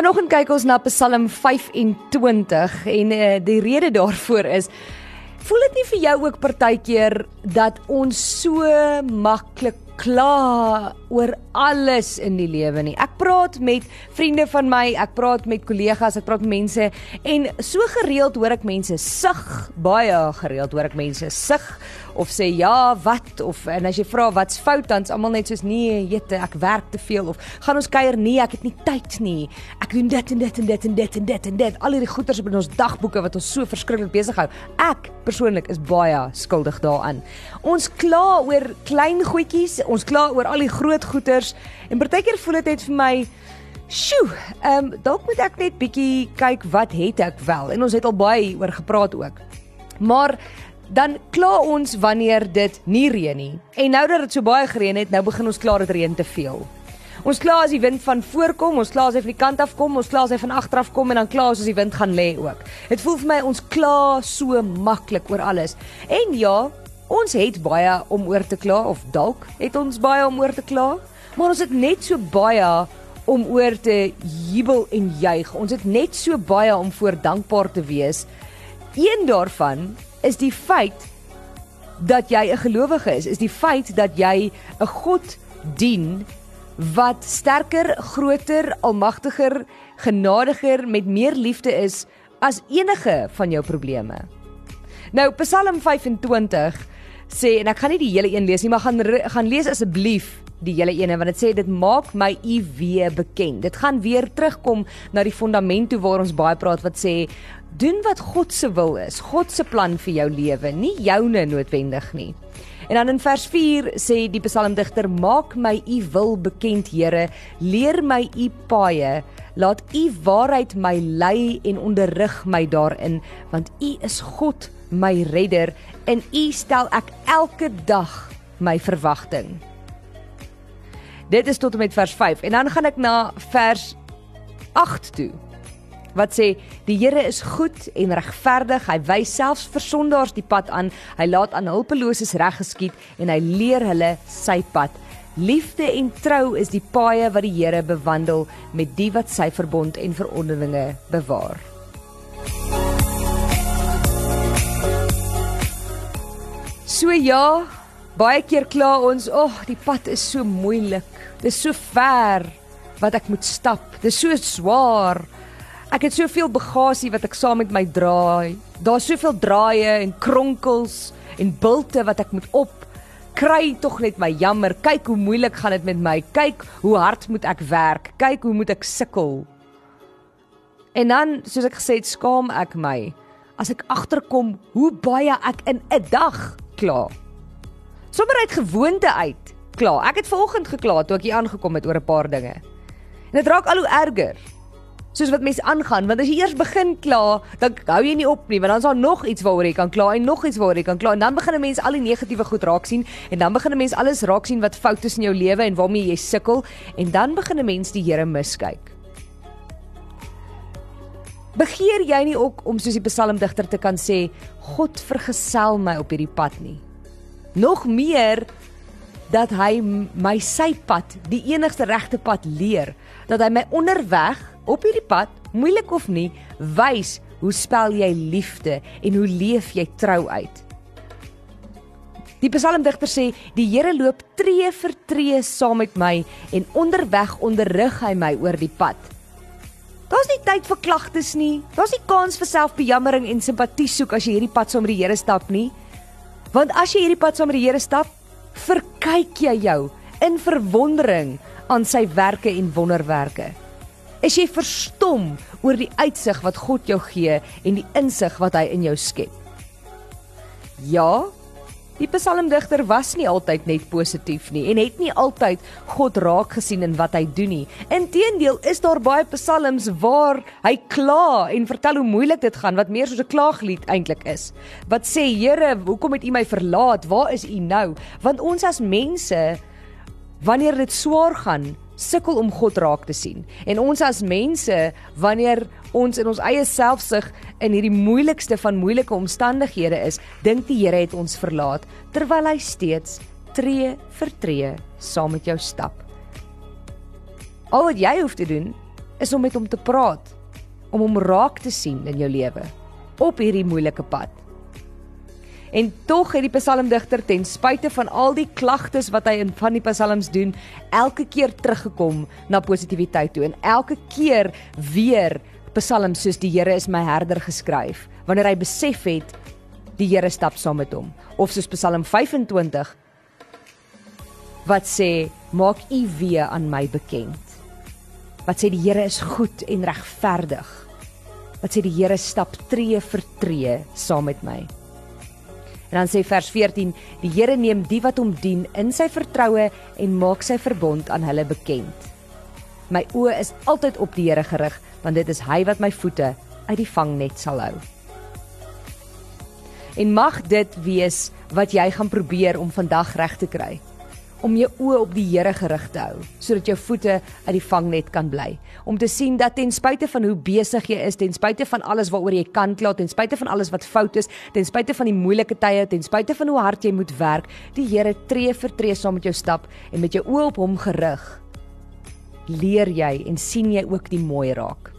Vanoggend kyk ons na Psalm 25 en uh, die rede daarvoor is voel dit nie vir jou ook partykeer dat ons so maklik kla oor alles in die lewe nie. Ek praat met vriende van my, ek praat met kollegas, ek praat met mense en so gereeld hoor ek mense sug, baie gereeld hoor ek mense sug of sê ja, wat of en as jy vra wat's fout dan's almal net soos nee, jette, ek werk te veel of gaan ons kuier nee, ek het nie tyd nie. Ek doen dit en dit en dit en dit en dit en dit. Al hierdie goeters op in ons dagboeke wat ons so verskriklik besig hou. Ek persoonlik is baie skuldig daaraan. Ons kla oor klein goedjies, ons kla oor al die groot goeters en partykeer voel dit net vir my Sjoe, ehm um, dalk moet ek net bietjie kyk wat het ek wel en ons het al baie oor gepraat ook. Maar dan kla ons wanneer dit nie reën nie. En nou dat dit so baie gereën het, nou begin ons kla dit reën te veel. Ons kla as die wind van voorkom, ons kla as hy van die kant af kom, ons kla as hy van agter af kom en dan kla ons as die wind gaan lê ook. Dit voel vir my ons kla so maklik oor alles. En ja, ons het baie om oor te kla of dalk het ons baie om oor te kla, maar ons het net so baie om oor te jubel en juig. Ons het net so baie om voor dankbaar te wees. Een daarvan is die feit dat jy 'n gelowige is, is die feit dat jy 'n God dien wat sterker, groter, almagtiger, genadiger met meer liefde is as enige van jou probleme. Nou Psalm 25 sê en ek gaan nie die hele een lees nie, maar gaan gaan lees asseblief die hele ene want dit sê dit maak my u weer bekend. Dit gaan weer terugkom na die fondament toe waar ons baie praat wat sê doen wat God se wil is, God se plan vir jou lewe, nie joune noodwendig nie. En dan in vers 4 sê die psalmdigter: "Maak my u wil bekend, Here, leer my u paaie, laat u waarheid my lei en onderrig my daarin, want u is God, my redder, en u stel ek elke dag my verwagting." Dit is tot en met vers 5 en dan gaan ek na vers 8 toe wat sê die Here is goed en regverdig. Hy wys selfs vir sondaars die pad aan. Hy laat aan hulpeloses reg geskied en hy leer hulle sy pad. Liefde en trou is die paaie wat die Here bewandel met die wat sy verbond en verordeninge bewaar. So ja, baie keer kla ons, "Ag, oh, die pad is so moeilik. Dit is so ver wat ek moet stap. Dit is so swaar." Ek het soveel bagasie wat ek saam met my dra. Daar's soveel draaie en kronkels en bulte wat ek moet op kry tog net my jammer. Kyk hoe moeilik gaan dit met my. Kyk hoe hard moet ek werk. Kyk hoe moet ek sukkel. En dan, soos ek gesê het, skaam ek my as ek agterkom hoe baie ek in 'n dag kla. Sommige uit gewoonte uit kla. Ek het vanoggend gekla toe ek hier aangekom het oor 'n paar dinge. En dit raak al hoe erger soos wat mense aangaan want as jy eers begin kla dan hou jy nie op nie want dan is daar nog iets waaroor jy kan kla en nog iets waaroor jy kan kla en dan begin 'n mens al die negatiewe goed raak sien en dan begin 'n mens alles raak sien wat fout is in jou lewe en waarmee jy sukkel en dan begin 'n mens die Here miskyk Begeer jy nie ook om soos die psalmdigter te kan sê God vergesel my op hierdie pad nie Nog meer dat hy my sy pad, die enigste regte pad leer, dat hy my onderweg op hierdie pad, moeilik of nie, wys hoe spel jy liefde en hoe leef jy trou uit. Die psalmdigter sê die Here loop tree vir tree saam met my en onderweg onderrig hy my oor die pad. Daar's nie tyd vir klagtes nie. Daar's nie kans vir selfbejammering en simpatie soek as jy hierdie pad saam met die Here stap nie. Want as jy hierdie pad saam met die Here stap, verkyk jy jou in verwondering aan sy werke en wonderwerke. Is jy verstom oor die uitsig wat God jou gee en die insig wat hy in jou skep? Ja, die psalmdigter was nie altyd net positief nie en het nie altyd God raak gesien in wat hy doen nie. Inteendeel is daar baie psalms waar hy kla en vertel hoe moeilik dit gaan wat meer soos 'n klaaglied eintlik is. Wat sê Here, hoekom het U my verlaat? Waar is U nou? Want ons as mense wanneer dit swaar gaan, sukkel om God raak te sien. En ons as mense, wanneer ons in ons eie selfsug in hierdie moeilikste van moeilike omstandighede is, dink die Here het ons verlaat, terwyl hy steeds tree vir tree saam met jou stap. Al wat jy hoef te doen, is om met hom te praat, om hom raak te sien in jou lewe op hierdie moeilike pad. En tog het die psalmdigter ten spyte van al die klagtes wat hy in van die psalms doen, elke keer teruggekom na positiwiteit toe en elke keer weer psalms soos die Here is my herder geskryf wanneer hy besef het die Here stap saam met hom. Of soos Psalm 25 wat sê maak u weer aan my bekend. Wat sê die Here is goed en regverdig. Wat sê die Here stap tree vir tree saam met my En dan sê vers 14: Die Here neem die wat hom dien in sy vertroue en maak sy verbond aan hulle bekend. My oë is altyd op die Here gerig, want dit is hy wat my voete uit die vangnet sal hou. En mag dit wees wat jy gaan probeer om vandag reg te kry om jou oë op die Here gerig te hou sodat jou voete uit die vangnet kan bly. Om te sien dat ten spyte van hoe besig jy is ten spyte van alles waaroor jy kan kla ten spyte van alles wat fout is ten spyte van die moeilike tye ten spyte van hoe hard jy moet werk die Here tree vir tree saam met jou stap en met jou oë op hom gerig leer jy en sien jy ook die mooi raak